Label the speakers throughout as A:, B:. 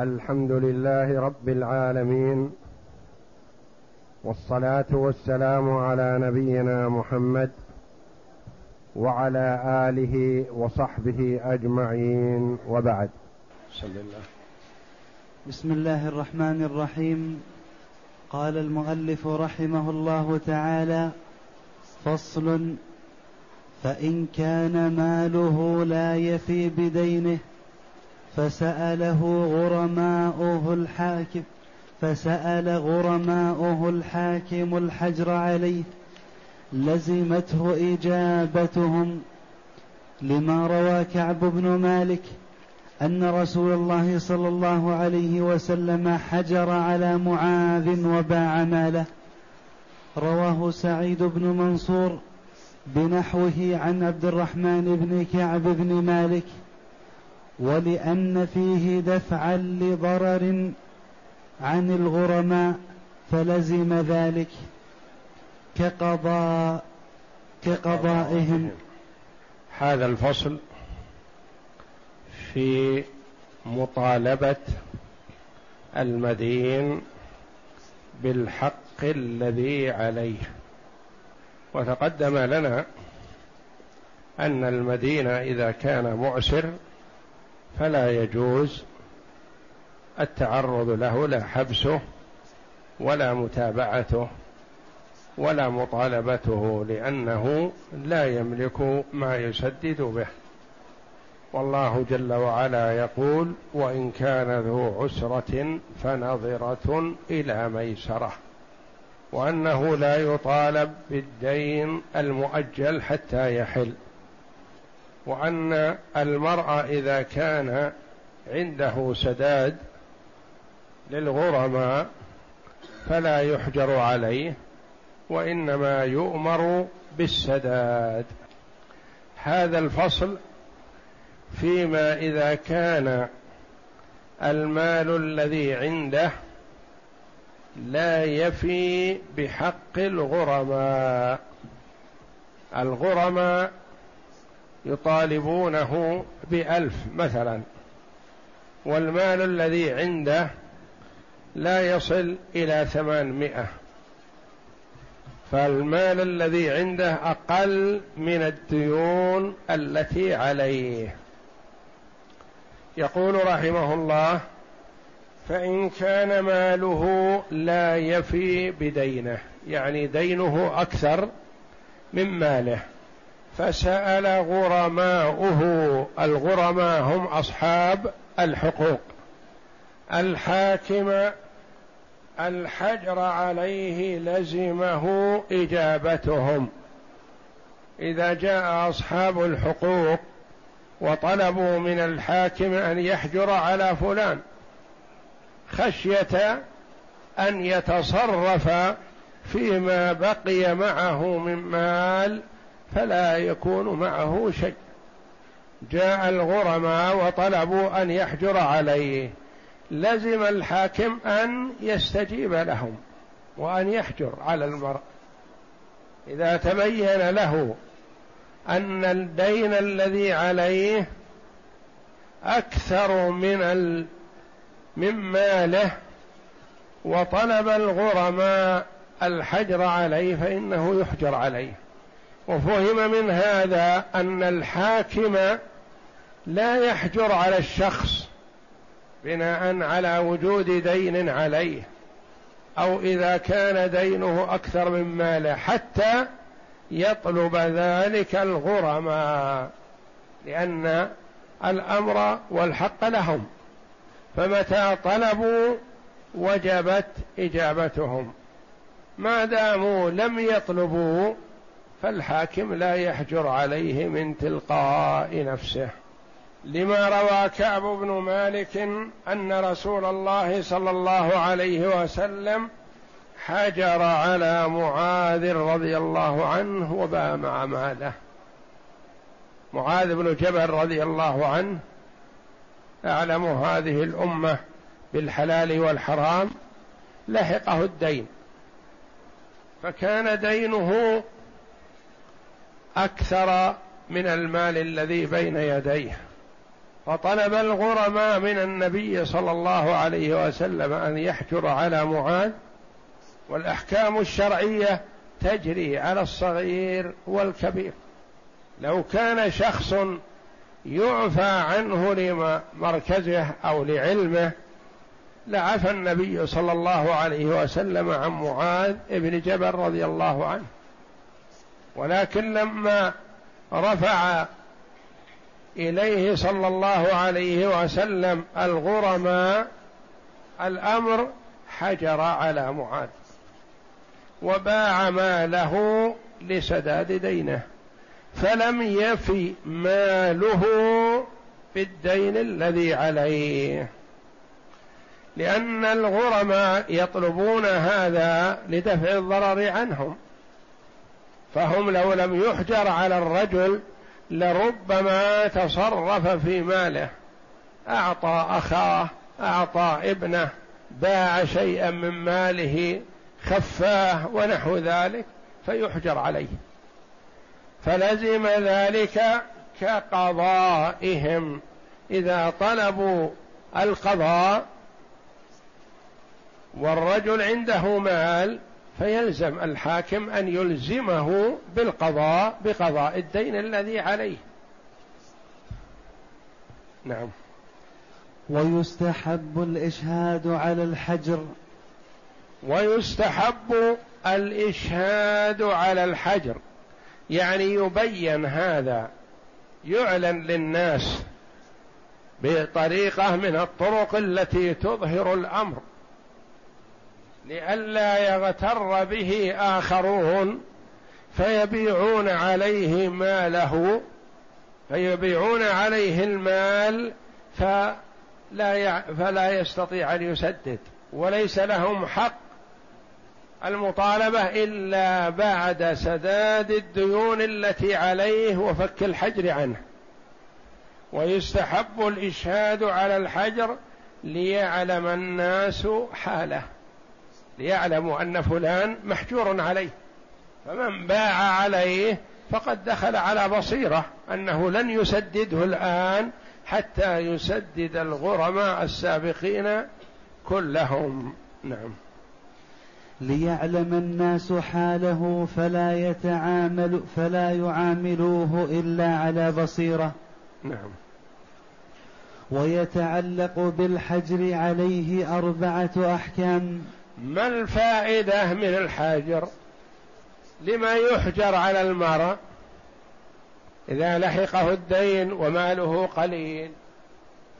A: الحمد لله رب العالمين والصلاة والسلام على نبينا محمد وعلى آله وصحبه أجمعين وبعد.
B: بسم الله.
C: بسم الله الرحمن الرحيم. قال المؤلف رحمه الله تعالى فصل فإن كان ماله لا يفي بدينه فسأله غرماؤه الحاكم فسأل غرماؤه الحاكم الحجر عليه لزمته إجابتهم لما روى كعب بن مالك أن رسول الله صلى الله عليه وسلم حجر على معاذ وباع ماله. رواه سعيد بن منصور بنحوه عن عبد الرحمن بن كعب بن مالك. ولأن فيه دفعا لضرر عن الغرماء فلزم ذلك كقضاء كقضائهم.
B: هذا الفصل في مطالبة المدين بالحق الذي عليه. وتقدم لنا أن المدين إذا كان معسر فلا يجوز التعرض له لا حبسه ولا متابعته ولا مطالبته لأنه لا يملك ما يسدد به. والله جل وعلا يقول وإن كان ذو عسرة فنظرة إلى ميسرة. وأنه لا يطالب بالدين المؤجل حتى يحل. وأن المرأة إذا كان عنده سداد للغرماء فلا يحجر عليه وإنما يؤمر بالسداد. هذا الفصل فيما إذا كان المال الذي عنده لا يفي بحق الغرماء. الغرماء يطالبونه بألف مثلا. والمال الذي عنده لا يصل إلى ثمانمائة. فالمال الذي عنده أقل من الديون التي عليه. يقول رحمه الله فإن كان ماله لا يفي بدينه يعني دينه أكثر من ماله. فسأل غرماؤه الغرماء هم أصحاب الحقوق. الحاكم الحجر عليه لزمه إجابتهم. إذا جاء أصحاب الحقوق وطلبوا من الحاكم أن يحجر على فلان خشية أن يتصرف فيما بقي معه من مال فلا يكون معه شيء. جاء الغرماء وطلبوا أن يحجر عليه. لزم الحاكم أن يستجيب لهم وأن يحجر على المرء. إذا تبين له أن الدين الذي عليه أكثر من ال... من ماله وطلب الغرماء الحجر عليه فإنه يحجر عليه. وفهم من هذا أن الحاكم لا يحجر على الشخص بناء على وجود دين عليه أو إذا كان دينه أكثر من ماله حتى يطلب ذلك الغرماء لأن الأمر والحق لهم. فمتى طلبوا وجبت إجابتهم. ما داموا لم يطلبوا فالحاكم لا يحجر عليه من تلقاء نفسه. لما روى كعب بن مالك أن رسول الله صلى الله عليه وسلم حجر على معاذ رضي الله عنه وبامع ماله معاذ بن جبل رضي الله عنه اعلم هذه الأمة بالحلال والحرام لحقه الدين. فكان دينه أكثر من المال الذي بين يديه. فطلب الغرماء من النبي صلى الله عليه وسلم أن يحجر على معاذ والأحكام الشرعية تجري على الصغير والكبير. لو كان شخص يعفى عنه لمركزه أو لعلمه لعفى النبي صلى الله عليه وسلم عن معاذ بن جبل رضي الله عنه. ولكن لما رفع إليه صلى الله عليه وسلم الغرماء الأمر حجر على معاذ وباع ماله لسداد دينه فلم يفي ماله بالدين الذي عليه. لأن الغرماء يطلبون هذا لدفع الضرر عنهم. فهم لو لم يحجر على الرجل لربما تصرف في ماله. أعطى أخاه أعطى ابنه باع شيئا من ماله خفاه ونحو ذلك فيحجر عليه. فلزم ذلك كقضائهم. إذا طلبوا القضاء والرجل عنده مال فيلزم الحاكم أن يلزمه بالقضاء بقضاء الدين الذي عليه. نعم.
C: ويستحب الإشهاد على الحجر.
B: ويستحب الإشهاد على الحجر. يعني يبين هذا يعلن للناس بطريقة من الطرق التي تظهر الأمر. لئلا يغتر به آخرون فيبيعون عليه ماله فيبيعون عليه المال فلا فلا يستطيع أن يسدد وليس لهم حق المطالبة إلا بعد سداد الديون التي عليه وفك الحجر عنه. ويستحب الإشهاد على الحجر ليعلم الناس حاله. ليعلموا أن فلان محجور عليه. فمن باع عليه فقد دخل على بصيرة أنه لن يسدده الآن حتى يسدد الغرماء السابقين كلهم. نعم.
C: ليعلم الناس حاله فلا يتعامل فلا يعاملوه إلا على بصيرة.
B: نعم.
C: ويتعلق بالحجر عليه أربعة أحكام.
B: ما الفائدة من الحاجر لما يحجر على المرء إذا لحقه الدين وماله قليل.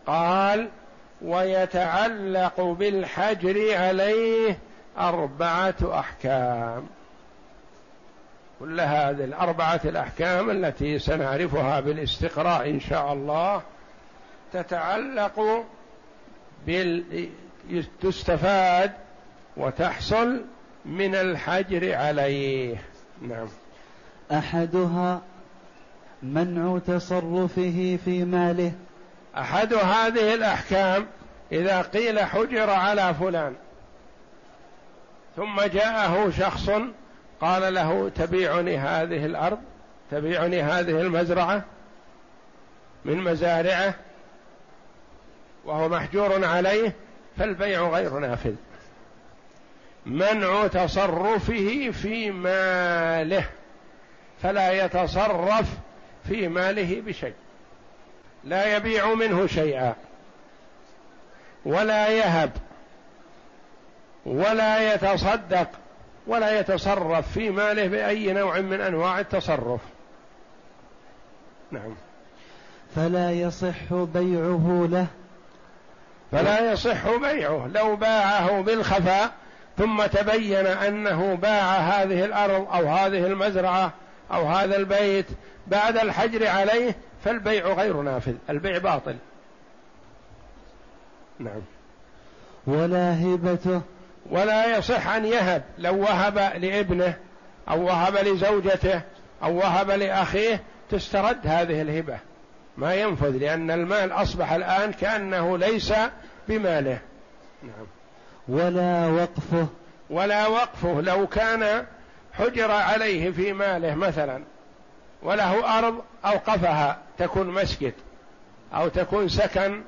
B: قال ويتعلق بالحجر عليه أربعة أحكام. كل هذه الأربعة الأحكام التي سنعرفها بالاستقراء إن شاء الله تتعلق بال تستفاد وتحصل من الحجر عليه. نعم.
C: أحدها منع تصرفه في ماله.
B: أحد هذه الأحكام إذا قيل حجر على فلان. ثم جاءه شخص قال له تبيعني هذه الأرض تبيعني هذه المزرعة من مزارعة وهو محجور عليه فالبيع غير نافذ. منع تصرفه في ماله فلا يتصرف في ماله بشيء. لا يبيع منه شيئا ولا يهب ولا يتصدق ولا يتصرف في ماله بأي نوع من أنواع التصرف. نعم.
C: فلا يصح بيعه له.
B: فلا يصح بيعه لو باعه بالخفاء ثم تبين أنه باع هذه الأرض أو هذه المزرعة أو هذا البيت بعد الحجر عليه فالبيع غير نافذ البيع باطل. نعم.
C: ولا هبته.
B: ولا يصح أن يهب لو وهب لابنه أو وهب لزوجته أو وهب لأخيه تسترد هذه الهبة. ما ينفذ لأن المال أصبح الآن كأنه ليس بماله. نعم.
C: ولا وقفه.
B: ولا وقفه لو كان حجر عليه في ماله مثلا وله أرض أوقفها تكون مسجد أو تكون سكن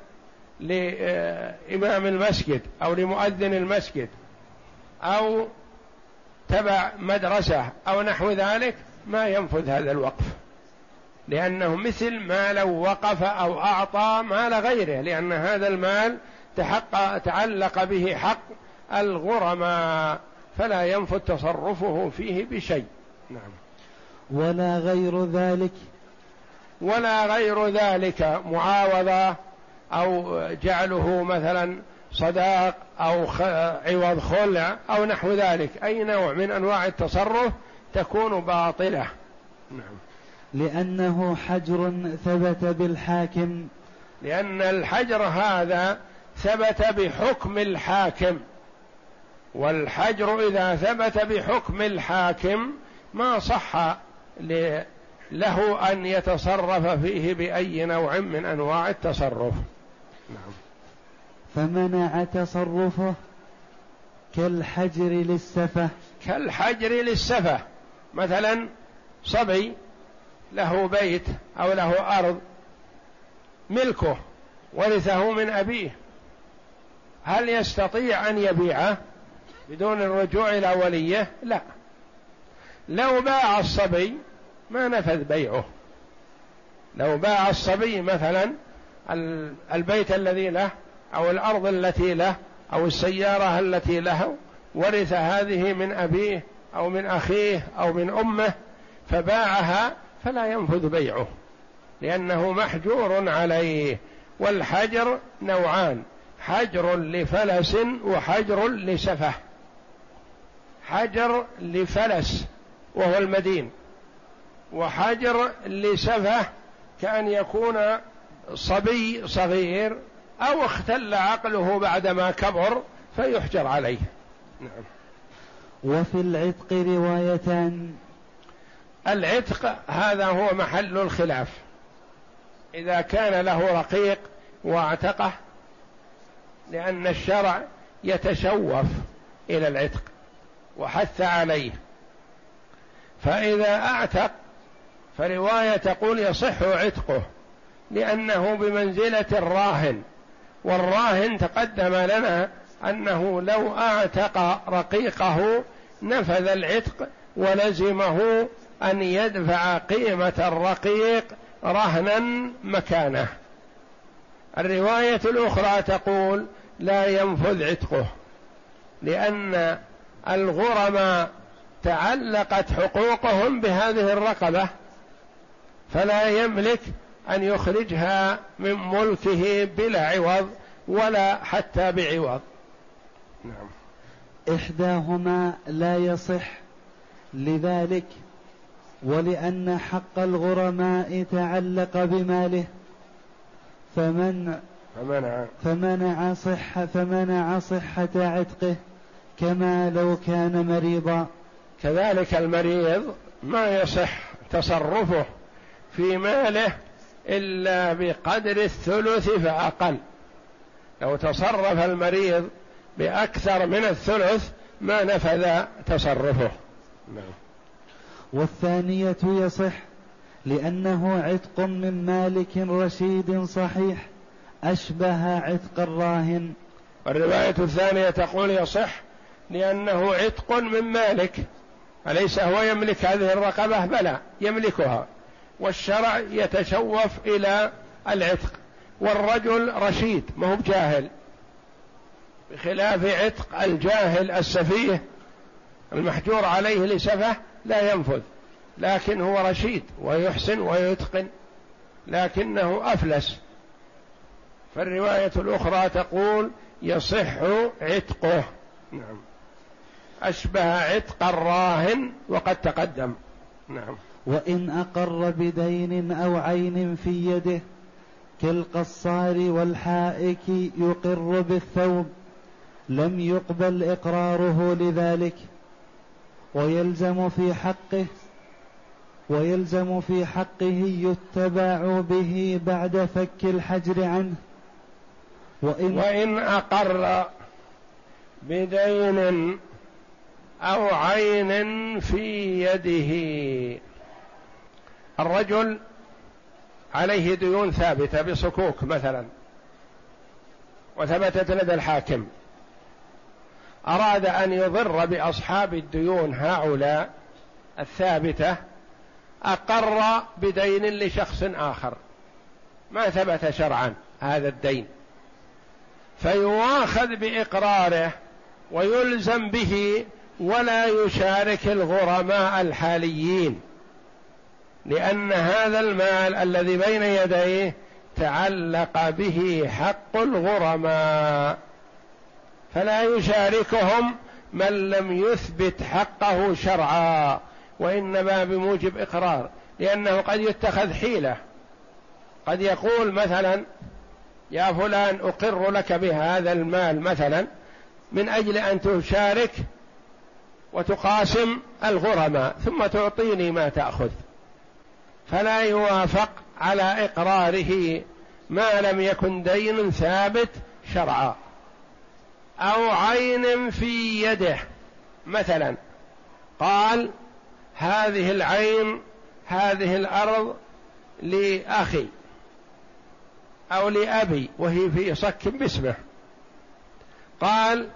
B: لإمام المسجد أو لمؤذن المسجد أو تبع مدرسة أو نحو ذلك ما ينفذ هذا الوقف. لأنه مثل ما لو وقف أو أعطى مال غيره لأن هذا المال تحقق تعلق به حق الغرماء فلا ينفذ تصرفه فيه بشيء. نعم.
C: ولا غير ذلك.
B: ولا غير ذلك معاوضة أو جعله مثلا صداق أو عوض خلع أو نحو ذلك. أي نوع من أنواع التصرف تكون باطلة.
C: نعم. لأنه حجر ثبت بالحاكم.
B: لأن الحجر هذا ثبت بحكم الحاكم والحجر إذا ثبت بحكم الحاكم ما صح له أن يتصرف فيه بأي نوع من أنواع التصرف. نعم.
C: فمنع تصرفه كالحجر للسفة.
B: كالحجر للسفة. مثلا صبي له بيت أو له أرض ملكه ورثه من أبيه. هل يستطيع أن يبيعه بدون الرجوع إلى وليه؟ لا. لو باع الصبي ما نفذ بيعه. لو باع الصبي مثلا البيت الذي له أو الأرض التي له أو السيارة التي له ورث هذه من أبيه أو من أخيه أو من أمه فباعها فلا ينفذ بيعه لأنه محجور عليه والحجر نوعان. حجر لفلس وحجر لسفه. حجر لفلس وهو المدين. وحجر لسفه كأن يكون صبي صغير أو اختل عقله بعدما كبر فيحجر عليه. نعم.
C: وفي العتق روايتان
B: العتق هذا هو محل الخلاف. إذا كان له رقيق واعتقه لأن الشرع يتشوف إلى العتق وحث عليه. فإذا أعتق فرواية تقول يصح عتقه لأنه بمنزلة الراهن والراهن تقدم لنا أنه لو أعتق رقيقه نفذ العتق ولزمه أن يدفع قيمة الرقيق رهنا مكانه. الرواية الأخرى تقول لا ينفذ عتقه لأن الغرماء تعلقت حقوقهم بهذه الرقبة فلا يملك أن يخرجها من ملكه بلا عوض ولا حتى بعوض.
C: نعم. إحداهما لا يصح لذلك ولأن حق الغرماء تعلق بماله. فمن فمنع. فمنع صحة فمنع صحة عتقه كما لو كان مريضا.
B: كذلك المريض ما يصح تصرفه في ماله إلا بقدر الثلث فأقل. لو تصرف المريض بأكثر من الثلث ما نفذ تصرفه. نعم.
C: والثانية يصح لأنه عتق من مالك رشيد صحيح أشبه عتق الراهن.
B: الرواية الثانية تقول يصح لأنه عتق من مالك أليس هو يملك هذه الرقبة؟ بلى يملكها. والشرع يتشوف إلى العتق. والرجل رشيد ما هو بجاهل. بخلاف عتق الجاهل السفيه المحجور عليه لسفه لا ينفذ. لكن هو رشيد ويحسن ويتقن لكنه أفلس. فالرواية الأخرى تقول يصح عتقه. نعم. أشبه عتق الراهن وقد تقدم. نعم.
C: وإن أقر بدين أو عين في يده كالقصار والحائك يقر بالثوب لم يقبل إقراره لذلك ويلزم في حقه ويلزم في حقه يتبع به بعد فك الحجر عنه.
B: وإن, وإن أقر بدين أو عين في يده. الرجل عليه ديون ثابتة بصكوك مثلا وثبتت لدى الحاكم. أراد أن يضر بأصحاب الديون هؤلاء الثابتة أقر بدين لشخص آخر. ما ثبت شرعا هذا الدين. فيواخذ بإقراره ويلزم به ولا يشارك الغرماء الحاليين. لأن هذا المال الذي بين يديه تعلق به حق الغرماء. فلا يشاركهم من لم يثبت حقه شرعا. وإنما بموجب إقرار لأنه قد يتخذ حيلة. قد يقول مثلا يا فلان أقر لك بهذا المال مثلا من أجل أن تشارك وتقاسم الغرماء ثم تعطيني ما تأخذ. فلا يوافق على إقراره ما لم يكن دين ثابت شرعا. أو عين في يده مثلا قال هذه العين هذه الأرض لأخي أو لأبي وهي في صك باسمه. قال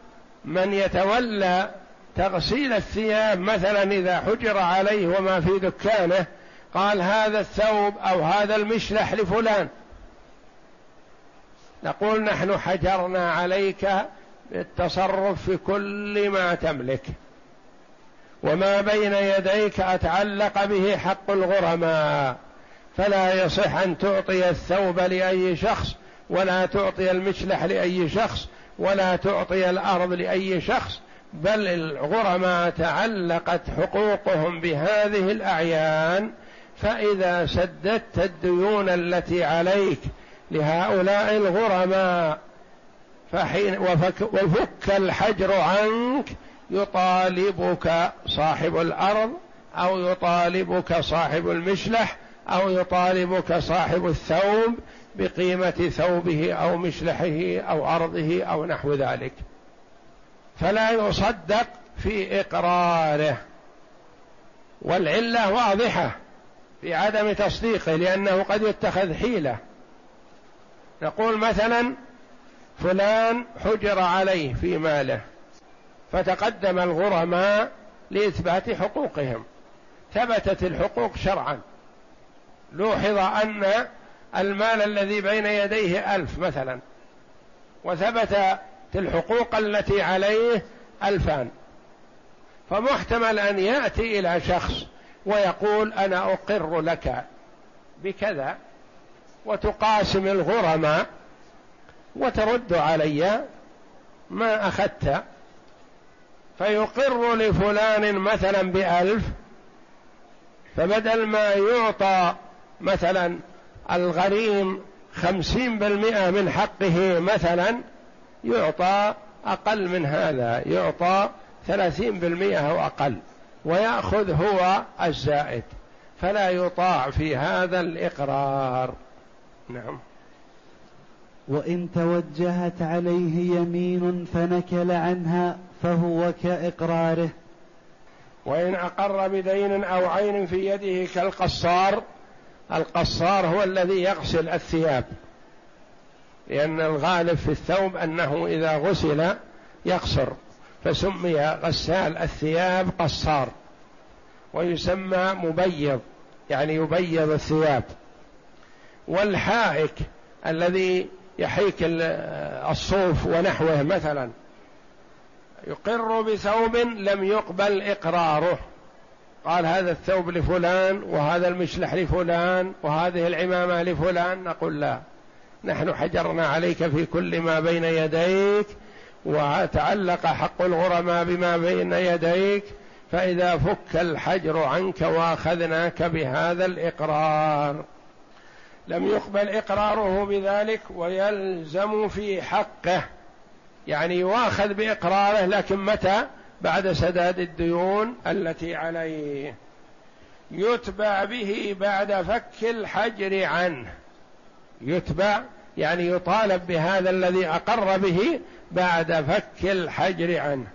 B: من يتولى تغسيل الثياب مثلا إذا حجر عليه وما في دكانه قال هذا الثوب أو هذا المشلح لفلان. نقول نحن حجرنا عليك بالتصرف في كل ما تملك. وما بين يديك أتعلق به حق الغرماء. فلا يصح أن تعطي الثوب لأي شخص ولا تعطي المشلح لأي شخص ولا تعطي الأرض لأي شخص بل الغرماء تعلقت حقوقهم بهذه الأعيان. فإذا سددت الديون التي عليك لهؤلاء الغرماء فحين وفك, وفك الحجر عنك يطالبك صاحب الأرض أو يطالبك صاحب المشلح أو يطالبك صاحب الثوب بقيمة ثوبه أو مشلحه أو أرضه أو نحو ذلك. فلا يصدق في إقراره. والعلة واضحة في عدم تصديقه لأنه قد يتخذ حيلة. نقول مثلا فلان حجر عليه في ماله. فتقدم الغرماء لإثبات حقوقهم. ثبتت الحقوق شرعا. لوحظ أن المال الذي بين يديه ألف مثلا. وثبت الحقوق التي عليه ألفان. فمحتمل أن يأتي إلى شخص ويقول أنا أقر لك بكذا وتقاسم الغرماء وترد علي ما أخذت فيقر لفلان مثلا بألف فبدل ما يعطى مثلا الغريم خمسين بالمئة من حقه مثلا يعطى أقل من هذا يعطى ثلاثين بالمئة أو أقل ويأخذ هو الزائد فلا يطاع في هذا الإقرار. نعم.
C: وإن توجهت عليه يمين فنكل عنها فهو كإقراره.
B: وإن أقر بدين أو عين في يده كالقصار القصار هو الذي يغسل الثياب. لأن الغالب في الثوب أنه إذا غسل يقصر فسمي غسال الثياب قصار ويسمى مبيض يعني يبيض الثياب. والحائك الذي يحيك الصوف ونحوه مثلا يقر بثوب لم يقبل إقراره. قال هذا الثوب لفلان وهذا المشلح لفلان وهذه العمامة لفلان. نقول لا نحن حجرنا عليك في كل ما بين يديك وتعلق حق الغرماء بما بين يديك فإذا فك الحجر عنك وأخذناك بهذا الإقرار. لم يقبل إقراره بذلك ويلزم في حقه. يعني يواخذ بإقراره لكن متى؟ بعد سداد الديون التي عليه. يتبع به بعد فك الحجر عنه. يتبع يعني يطالب بهذا الذي أقر به بعد فك الحجر عنه.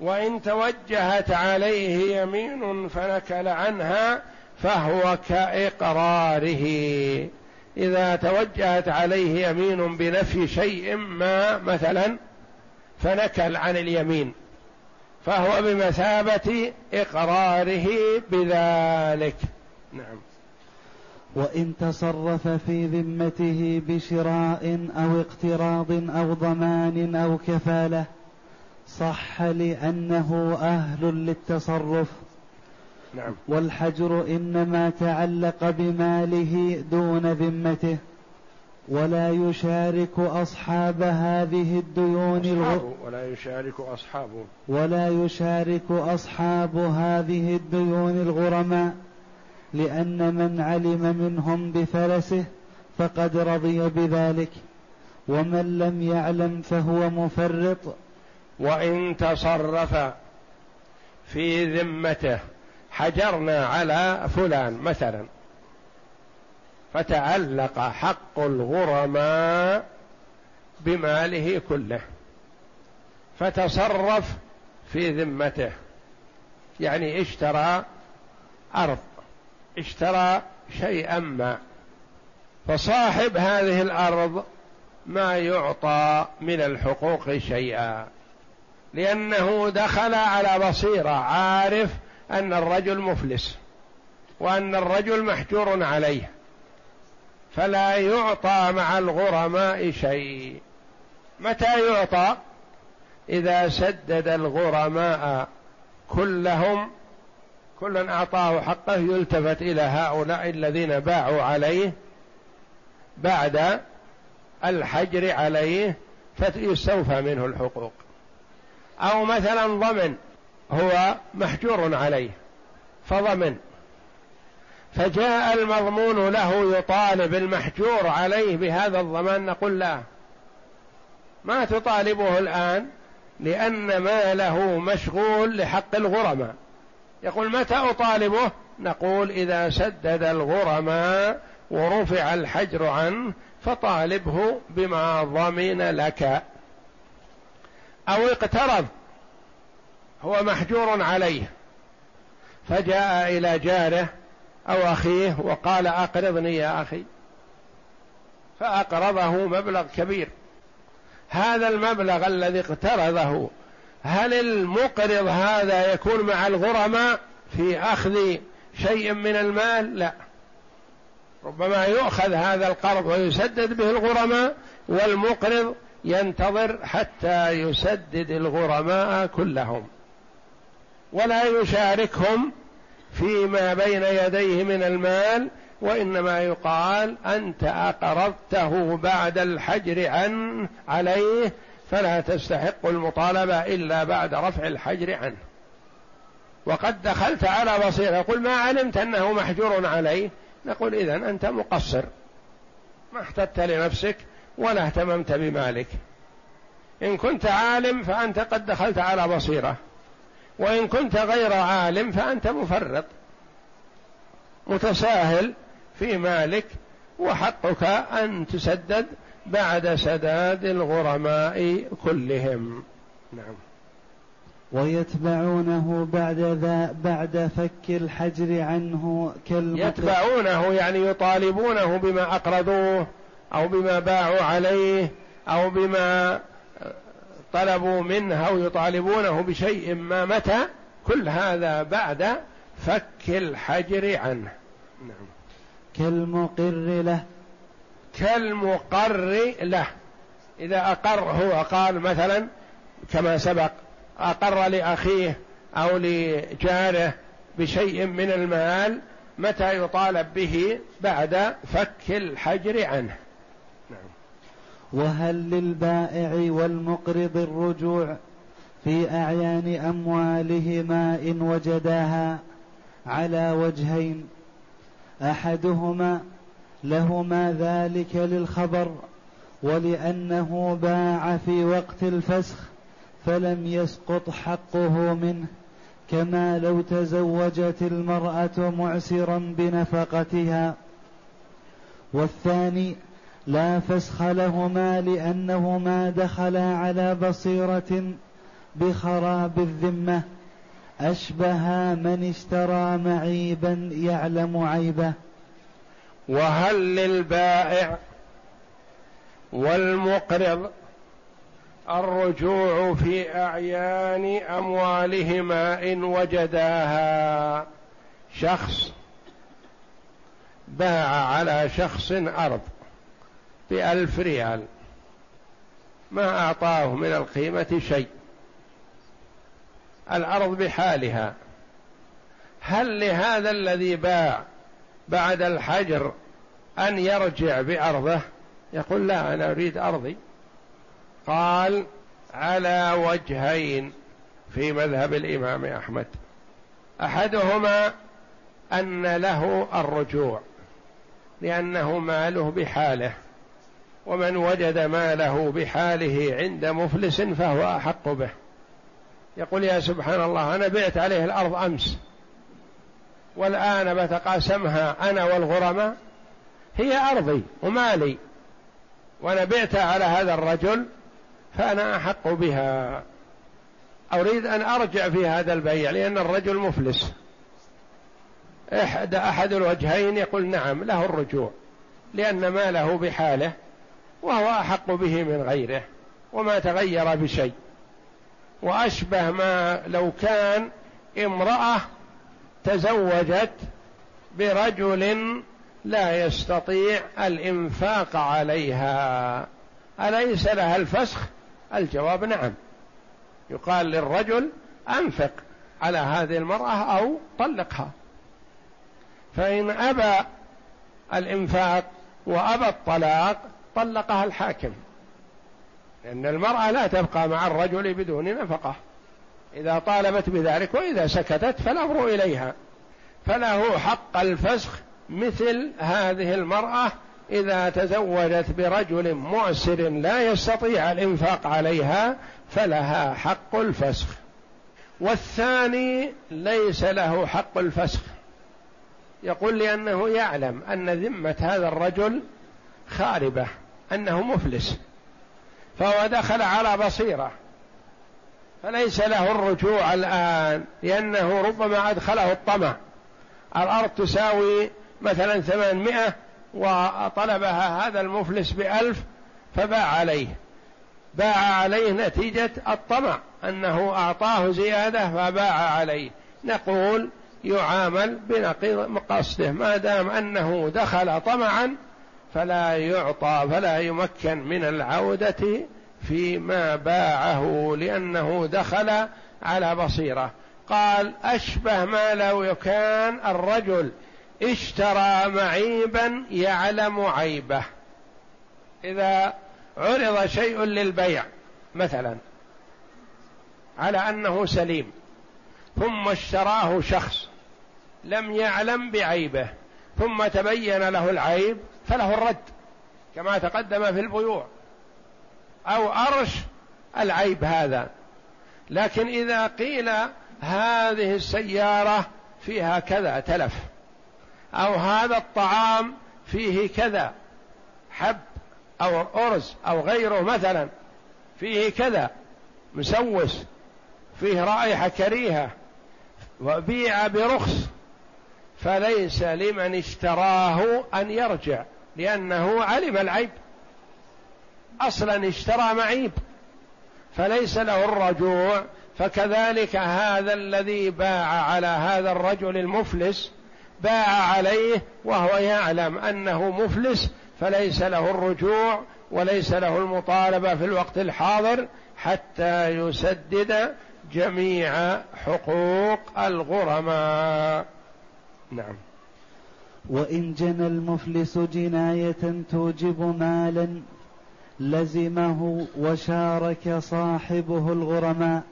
B: وإن توجهت عليه يمين فنكل عنها فهو كإقراره. إذا توجهت عليه يمين بنفي شيء ما مثلا فنكل عن اليمين فهو بمثابة إقراره بذلك. نعم.
C: وإن تصرف في ذمته بشراء أو اقتراض أو ضمان أو كفالة صح لأنه أهل للتصرف.
B: نعم.
C: والحجر إنما تعلق بماله دون ذمته ولا يشارك أصحاب هذه الديون
B: أصحابه ولا يشارك أصحابه.
C: ولا يشارك أصحاب هذه الديون الغرماء لأن من علم منهم بفلسه فقد رضي بذلك ومن لم يعلم فهو مفرط.
B: وإن تصرف في ذمته حجرنا على فلان مثلا. فتعلق حق الغرماء بماله كله. فتصرف في ذمته. يعني اشترى أرض. اشترى شيئا ما. فصاحب هذه الأرض ما يعطى من الحقوق شيئا. لأنه دخل على بصيرة عارف أن الرجل مفلس وأن الرجل محجور عليه فلا يعطى مع الغرماء شيء. متى يعطى؟ إذا سدد الغرماء كلهم كل أعطاه حقه يلتفت إلى هؤلاء الذين باعوا عليه بعد الحجر عليه فيستوفى منه الحقوق. أو مثلا ضمن هو محجور عليه فضمن. فجاء المضمون له يطالب المحجور عليه بهذا الضمان نقول لا. ما تطالبه الآن لأن ماله مشغول لحق الغرماء. يقول متى أطالبه؟ نقول إذا سدد الغرماء ورفع الحجر عنه فطالبه بما ضمن لك. أو اقترض. هو محجور عليه. فجاء إلى جاره أو أخيه وقال أقرضني يا أخي. فأقرضه مبلغ كبير. هذا المبلغ الذي اقترضه هل المقرض هذا يكون مع الغرماء في أخذ شيء من المال؟ لا. ربما يؤخذ هذا القرض ويسدد به الغرماء والمقرض ينتظر حتى يسدد الغرماء كلهم. ولا يشاركهم فيما بين يديه من المال وإنما يقال أنت أقرضته بعد الحجر عن عليه فلا تستحق المطالبة إلا بعد رفع الحجر عنه. وقد دخلت على بصيرة يقول ما علمت أنه محجور عليه؟ نقول اذا أنت مقصر. ما احتجت لنفسك ولا اهتممت بمالك. إن كنت عالم فأنت قد دخلت على بصيرة. وإن كنت غير عالم فأنت مفرط متساهل في مالك وحقك أن تسدد بعد سداد الغرماء كلهم. نعم.
C: ويتبعونه بعد ذا بعد فك الحجر عنه
B: كالمطلق يتبعونه يعني يطالبونه بما أقرضوه أو بما باعوا عليه أو بما طلبوا منه أو يطالبونه بشيء ما متى؟ كل هذا بعد فك الحجر عنه. نعم.
C: كالمقر له.
B: كالمقر له. إذا أقر هو قال مثلا كما سبق أقر لأخيه أو لجاره بشيء من المال متى يطالب به؟ بعد فك الحجر عنه.
C: وهل للبائع والمقرض الرجوع في أعيان أموالهما إن وجداها على وجهين؟ أحدهما لهما ذلك للخبر ولأنه باع في وقت الفسخ فلم يسقط حقه منه كما لو تزوجت المرأة معسرا بنفقتها. والثاني لا فسخ لهما لأنهما دخلا على بصيرة بخراب الذمة. أشبه من اشترى معيبا يعلم عيبه.
B: وهل للبائع والمقرض الرجوع في أعيان أموالهما إن وجداها؟ شخص باع على شخص أرض. بألف ريال. ما أعطاه من القيمة شيء. الأرض بحالها. هل لهذا الذي باع بعد الحجر أن يرجع بأرضه؟ يقول لا أنا أريد أرضي. قال على وجهين في مذهب الإمام أحمد. أحدهما أن له الرجوع لأنه ماله بحاله. ومن وجد ماله بحاله عند مفلس فهو أحق به. يقول يا سبحان الله أنا بعت عليه الأرض أمس والآن بتقاسمها أنا والغرماء هي أرضي ومالي وأنا بعتها على هذا الرجل فأنا أحق بها. أريد أن أرجع في هذا البيع لأن الرجل مفلس. إحدى أحد الوجهين يقول نعم له الرجوع لأن ماله بحاله. وهو أحق به من غيره وما تغير بشيء. وأشبه ما لو كان امرأة تزوجت برجل لا يستطيع الإنفاق عليها. أليس لها الفسخ؟ الجواب نعم. يقال للرجل أنفق على هذه المرأة أو طلقها. فإن أبى الإنفاق وأبى الطلاق طلقها الحاكم. لأن المرأة لا تبقى مع الرجل بدون نفقة. إذا طالبت بذلك وإذا سكتت فالأمر إليها. فله حق الفسخ مثل هذه المرأة إذا تزوجت برجل معسر لا يستطيع الإنفاق عليها فلها حق الفسخ. والثاني ليس له حق الفسخ. يقول لأنه يعلم أن ذمة هذا الرجل خاربة. أنه مفلس. فهو دخل على بصيرة. فليس له الرجوع الآن لأنه ربما أدخله الطمع. الأرض تساوي مثلا ثمانمائة وطلبها هذا المفلس بألف فباع عليه. باع عليه نتيجة الطمع أنه أعطاه زيادة فباع عليه. نقول يعامل بنقيض قصده ما دام أنه دخل طمعا فلا يعطى فلا يمكن من العودة فيما باعه لأنه دخل على بصيرة. قال أشبه ما لو كان الرجل اشترى معيبا يعلم عيبه. إذا عرض شيء للبيع مثلا على أنه سليم ثم اشتراه شخص لم يعلم بعيبه ثم تبين له العيب فله الرد كما تقدم في البيوع أو أرش العيب هذا. لكن إذا قيل هذه السيارة فيها كذا تلف أو هذا الطعام فيه كذا حب أو أرز أو غيره مثلا فيه كذا مسوس فيه رائحة كريهة وبيع برخص فليس لمن اشتراه أن يرجع. لأنه علم العيب. أصلا اشترى معيب فليس له الرجوع. فكذلك هذا الذي باع على هذا الرجل المفلس باع عليه وهو يعلم أنه مفلس فليس له الرجوع وليس له المطالبة في الوقت الحاضر حتى يسدد جميع حقوق الغرماء. نعم.
C: وإن جنى المفلس جناية توجب مالا لزمه وشارك صاحبه الغرماء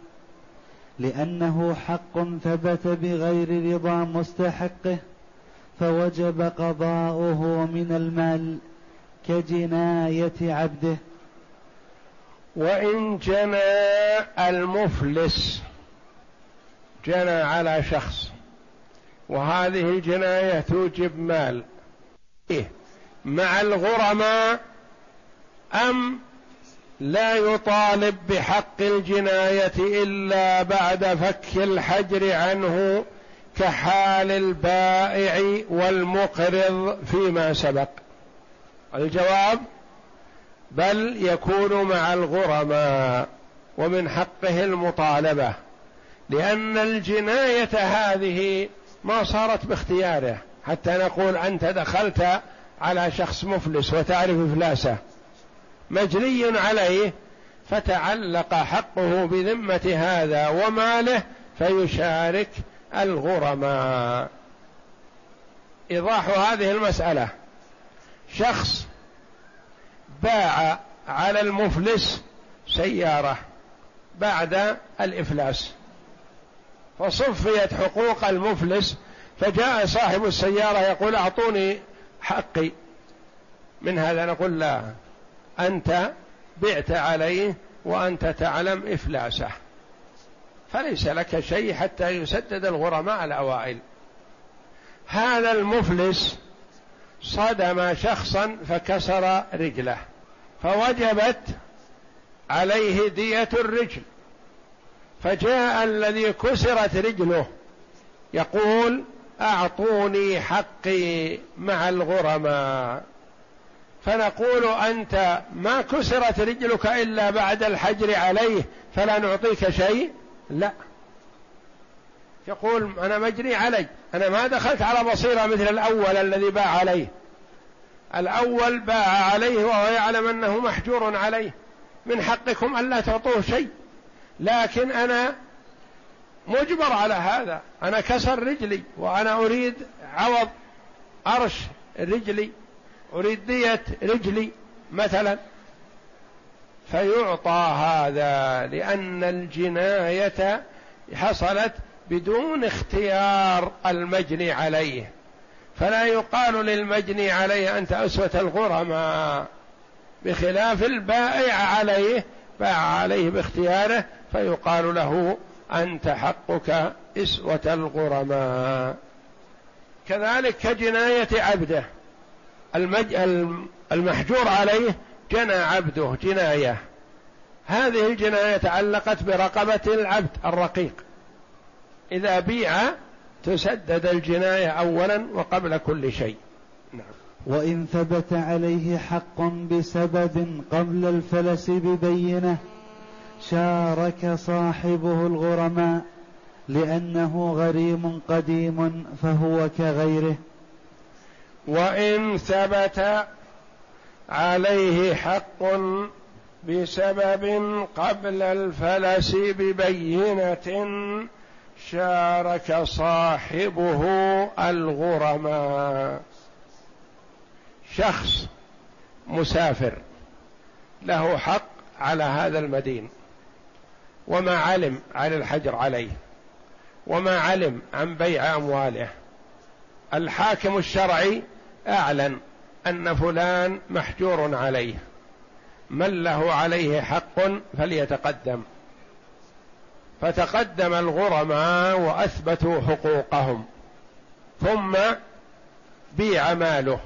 C: لأنه حق ثبت بغير رضا مستحقه فوجب قضاؤه من المال كجناية عبده.
B: وإن جنى المفلس جنى على شخص وهذه الجناية توجب مال. إيه؟ مع الغرماء أم لا يطالب بحق الجناية إلا بعد فك الحجر عنه كحال البائع والمقرض فيما سبق. الجواب؟ بل يكون مع الغرماء ومن حقه المطالبة لأن الجناية هذه ما صارت باختياره حتى نقول أنت دخلت على شخص مفلس وتعرف إفلاسه. مجني عليه فتعلق حقه بذمة هذا وماله فيشارك الغرماء. إيضاح هذه المسألة. شخص باع على المفلس سيارة بعد الإفلاس. فصفيت حقوق المفلس فجاء صاحب السيارة يقول أعطوني حقي. من هذا نقول لا أنت بعت عليه وأنت تعلم إفلاسه. فليس لك شيء حتى يسدد الغرماء الأوائل. هذا المفلس صدم شخصا فكسر رجله فوجبت عليه دية الرجل. فجاء الذي كسرت رجله. يقول أعطوني حقي مع الغرماء. فنقول أنت ما كسرت رجلك إلا بعد الحجر عليه فلا نعطيك شيء؟ لا. يقول أنا مجري علي. أنا ما دخلت على بصيرة مثل الأول الذي باع عليه. الأول باع عليه وهو يعلم أنه محجور عليه. من حقكم ألا تعطوه شيء. لكن أنا مجبر على هذا. أنا كسر رجلي وأنا أريد عوض أرش رجلي أريد دية رجلي مثلا. فيعطى هذا لأن الجناية حصلت بدون اختيار المجني عليه. فلا يقال للمجني عليه أنت أسوة الغرماء بخلاف البائع عليه باع عليه باختياره فيقال له أنت حقك إسوة الغرماء. كذلك كجناية عبده. المج... المحجور عليه جنى عبده جناية. هذه الجناية تعلقت برقبة العبد الرقيق. إذا بيع تسدد الجناية اولا وقبل كل شيء.
C: نعم. وإن ثبت عليه حق بسبب قبل الفلس ببينة شارك صاحبه الغرماء لأنه غريم قديم فهو كغيره.
B: وإن ثبت عليه حق بسبب قبل الفلس ببينة شارك صاحبه الغرماء. شخص مسافر له حق على هذا المدين. وما علم عن الحجر عليه وما علم عن بيع أمواله. الحاكم الشرعي أعلن أن فلان محجور عليه. من له عليه حق فليتقدم. فتقدم الغرماء وأثبتوا حقوقهم. ثم بيع ماله.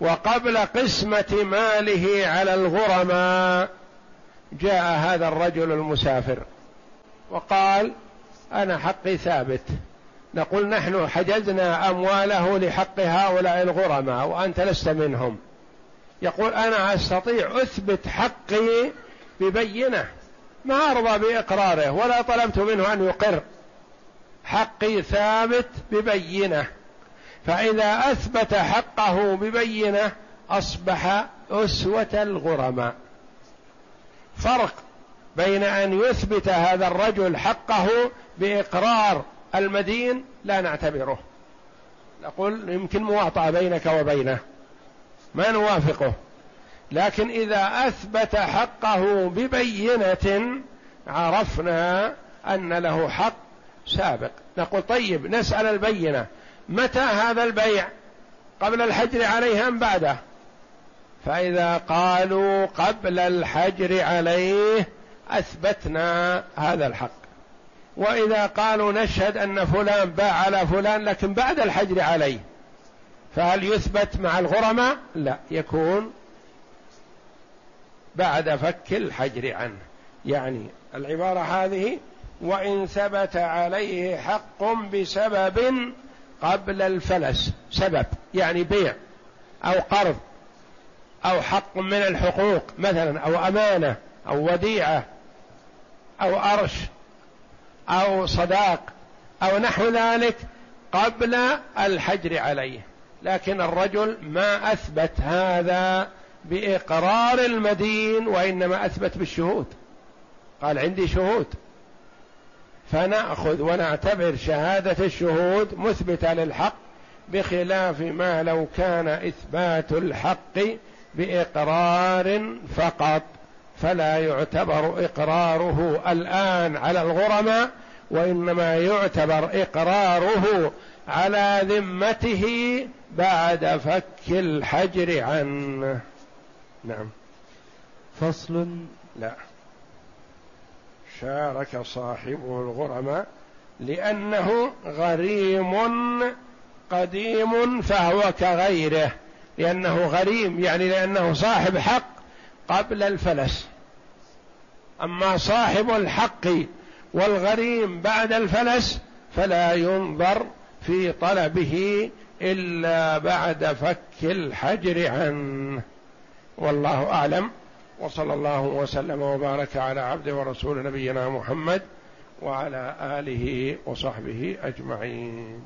B: وقبل قسمة ماله على الغرماء جاء هذا الرجل المسافر وقال أنا حقي ثابت. نقول نحن حجزنا أمواله لحق هؤلاء الغرماء وأنت لست منهم. يقول أنا أستطيع أثبت حقي ببينة. ما أرضى بإقراره ولا طلبت منه أن يقر. حقي ثابت ببينة. فإذا أثبت حقه ببينة أصبح أسوة الغرماء. فرق بين أن يثبت هذا الرجل حقه بإقرار المدين لا نعتبره. نقول يمكن مواطأة بينك وبينه ما نوافقه. لكن إذا أثبت حقه ببينة عرفنا أن له حق سابق. نقول طيب نسأل البينة. متى هذا البيع؟ قبل الحجر عليه أم بعده؟ فإذا قالوا قبل الحجر عليه أثبتنا هذا الحق. وإذا قالوا نشهد أن فلان باع على فلان لكن بعد الحجر عليه فهل يثبت مع الغرماء؟ لا يكون بعد فك الحجر عنه. يعني العبارة هذه وإن ثبت عليه حق بسبب قبل الفلس سبب يعني بيع أو قرض. أو حق من الحقوق مثلا أو أمانة أو وديعة أو أرش أو صداق أو نحو ذلك قبل الحجر عليه. لكن الرجل ما أثبت هذا بإقرار المدين وإنما أثبت بالشهود. قال عندي شهود. فنأخذ ونعتبر شهادة الشهود مثبتة للحق بخلاف ما لو كان إثبات الحق بإقرار فقط فلا يعتبر إقراره الآن على الغرماء وإنما يعتبر إقراره على ذمته بعد فك الحجر عنه. نعم.
C: فصل.
B: لا. شارك صاحبه الغرماء لأنه غريم قديم فهو كغيره. لأنه غريم يعني لأنه صاحب حق قبل الفلس. أما صاحب الحق والغريم بعد الفلس فلا ينظر في طلبه إلا بعد فك الحجر عنه. والله أعلم. وصلى الله وسلم وبارك على عبده ورسول نبينا محمد وعلى آله وصحبه أجمعين.